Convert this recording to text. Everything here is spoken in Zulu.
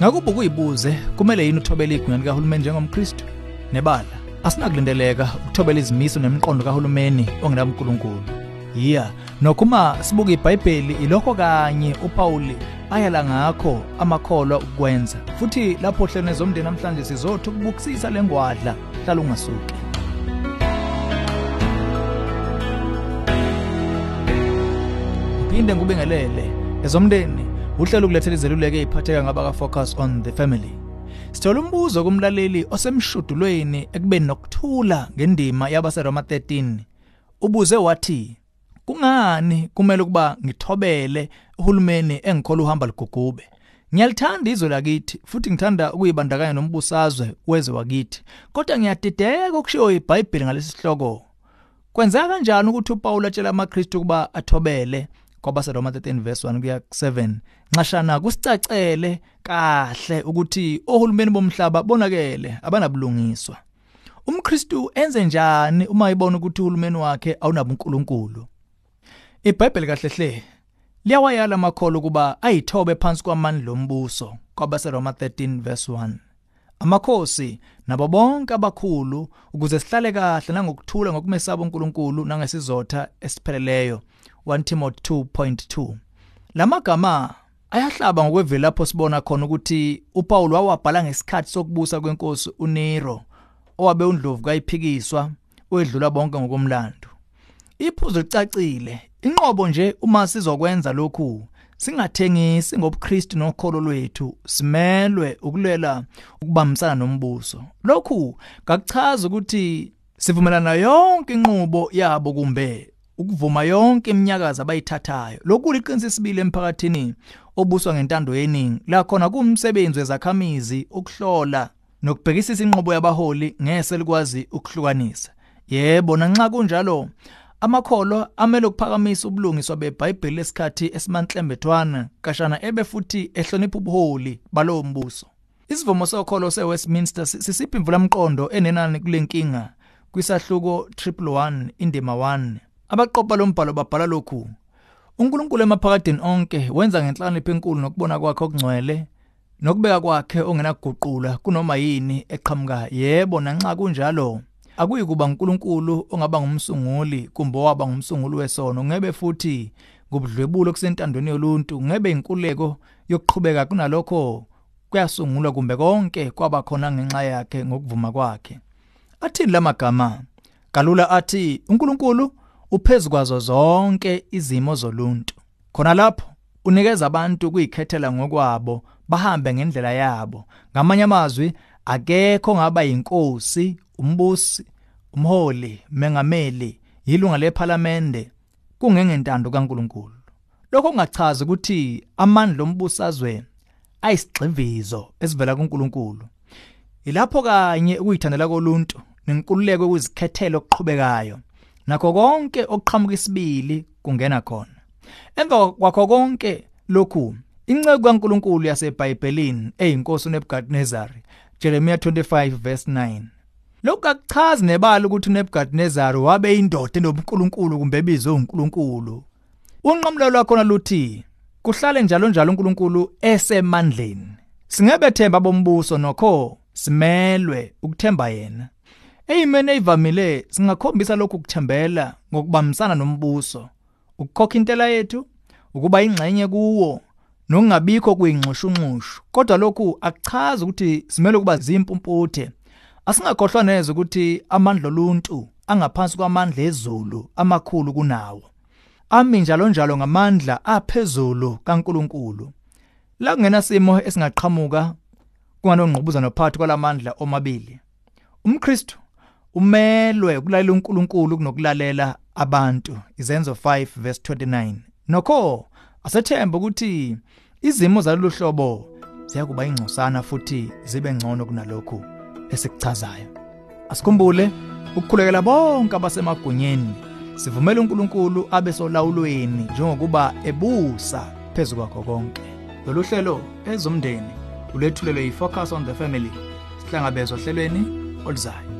Ngakuba kuyibuze kumele yini uthobele igunya likahulumeni njengomKristu? Nebala, asinakulindeleka ukuthobela izimiso nemiqondo kahulumeni ongenaMkulunkulu. Yiya, nokhuma sibuka iBhayibheli ilokho kanye uPauli ayala ngakho amakholwa ukwenza. Futhi lapho hlene zomndeni namhlanje sizothi ukubukisisa lengwadla hlala ungasuki. Phinde ngubingelele ezomndeni uhlelo ukulethela izeluleko eziphatheka ngabaka focus on the family. Sithola umbuzo kumlaleli osemshudulweni ekubeni nokuthula ngendima yabaseRoma 13. Ubuze wathi kungani kumele ukuba ngithobele uhulumeni engikhola uhamba ligugube. Ngiyalithanda izwe lakithi futhi ngithanda ukuyibandakanya nombusazwe wezwe wakithi. Kodwa ngiyadideka ukushiyo iBhayibheli ngalesi sihloko. Kwenzeka kanjani ukuthi uPaul atshela amaKristu ukuba athobele kwabaseRoma 13 verse 1 kuya 7 nxashana kusicacele kahle ukuthi ohulumeni bomhlaba bonakele abanabulungiswa. umKristu enze njani uma ibona ukuthi uhulumeni wakhe awunabo uNkulunkulu iBhayibheli kahle hle liyawayala amakholo kuba ayithobe phansi kwamandla ombuso kwabaseRoma 13 verse 1 amakhosi nabo bonke abakhulu ukuze sihlale kahle nangokuthula ngokumesaba uNkulunkulu nangesizotha esipheleleyo. 1 Timothy 2.2 lamagama ayahlaba ngokwevela lapho sibona khona ukuthi uPaul wawabhala ngesikhathi sokubusa kwenkosi uNero owabe undlovu kayiphikiswa wedlula bonke ngokomlando. Iphuzo licacile inqobo nje uma sizokwenza lokhu singathengisi ngobuKristu nokholo lwethu simelwe ukulwela ukubambisana nombuso. Lokhu kakuchaza ukuthi sivumelana yonke inqubo yabo kumbe ukuvuma yonke iminyakazo abayithathayo. Lokhu liqinisa isibili emphakathini obuswa ngentando yeningi. La khona kuumsebenzi wezakhamizi ukuhlola nokubhekisisa inqobo yabaholi ngese likwazi ukuhlukanisa. Yebo nanxa kunjalo amakholo amele ukuphakamisa ubulungiswa beBhayibheli lesikhathi esimanhlembethwana kashana ebe futhi ehlonipha ubuholi balowo mbuso. Isivumo sokholo seWestminster sisiphi imvulamqondo enenani kulenkinga? Kwisahluko 111 indima 1 abaqopha lombhalo babhala lokhu. uNkulunkulu emaphakadeni onke wenza ngenhlanipho enkulu nokubona kwakhe okungcwele nokubeka kwakhe ongenaguqula kunoma yini eqhamuka. Yebo nanxa kunjalo akuyi kuba uNkulunkulu ongaba ngumsunguli kumbe waba ngumsunguli wesono. Ngebe futhi ngobudlwebulo kusentandweni yoluntu ngebe inkuleko yokuqhubeka kunalokho kuyasungulwa kumbe konke kwaba khona ngenxa yakhe ngokuvuma kwakhe. Athini lamagama kalula athi uNkulunkulu uphezukwazo zonke izimo zoluntu. Khona lapho unikeza abantu kuyikhethela ngokwabo bahambe ngendlela yabo. Ngamanye amazwi akekho ngaba yinkosi umbusi umholi mengameli yilunga lephalamende kungengentando kaNkuluNkulu. Lokho kungachaza ukuthi amandla ombusazwe ayisigxivizo esivela kuNkuluNkulu. Ilapho kanye ukuyithandela koluntu nenkululeko ukuzikhethela okuqhubekayo. Nakho konke okuqhamuka isibili kungena khona. Emva kwakho konke lokhu inceku kaNkuluNkulu yaseBhayibhelini eyinkosi uNebukadnezar Jeremiah 25 verse 9 Lokhu akuchazi nebala ukuthi uNebukadnezar wabe indoda enobuNkulunkulu kumbe ebizwe uNkulunkulu Unqamlo lwakho luthi kuhlale njalo njalo uNkulunkulu esemandleni. Singebethemba bombuso nokho simelwe ukuthemba yena. Eyimene evamile singakhombisa lokhu ukuthembela ngokubambisana nombuso. Ukukhokha intela yethu ukuba ingxenye kuwo nokungabikho kuyingxushunxushu kodwa lokhu akuchazi ukuthi simele kuba zimpumputhe asingakhohlwa neze ukuthi amandla oluntu angaphansi kwamandla ezulu amakhulu kunawo. Ami njalo njalo ngamandla aphezulu kaNkuluNkulu. La kungena simo esingaqhamuka kunganongqubuzana phakathi kwalamandla omabili. umKristu umelwe ukulalela uNkulunkulu kunokulalela abantu. Izenzo 5 verse 29 nokho asethemba ukuthi izimo zalolu hlobo ziyakuba ingcosana futhi zibe ngcono kunalokho esikuchazayo asikhumbule ukukhulekela bonke abasemagunyeni. Sivumela uNkulunkulu abe solawulweni njengokuba ebusa phezulu kwakho konke. Lolu hlelo ezomndeni ulethulelwe yifocus on the family sihlangabezwa hlelweni oluzayo.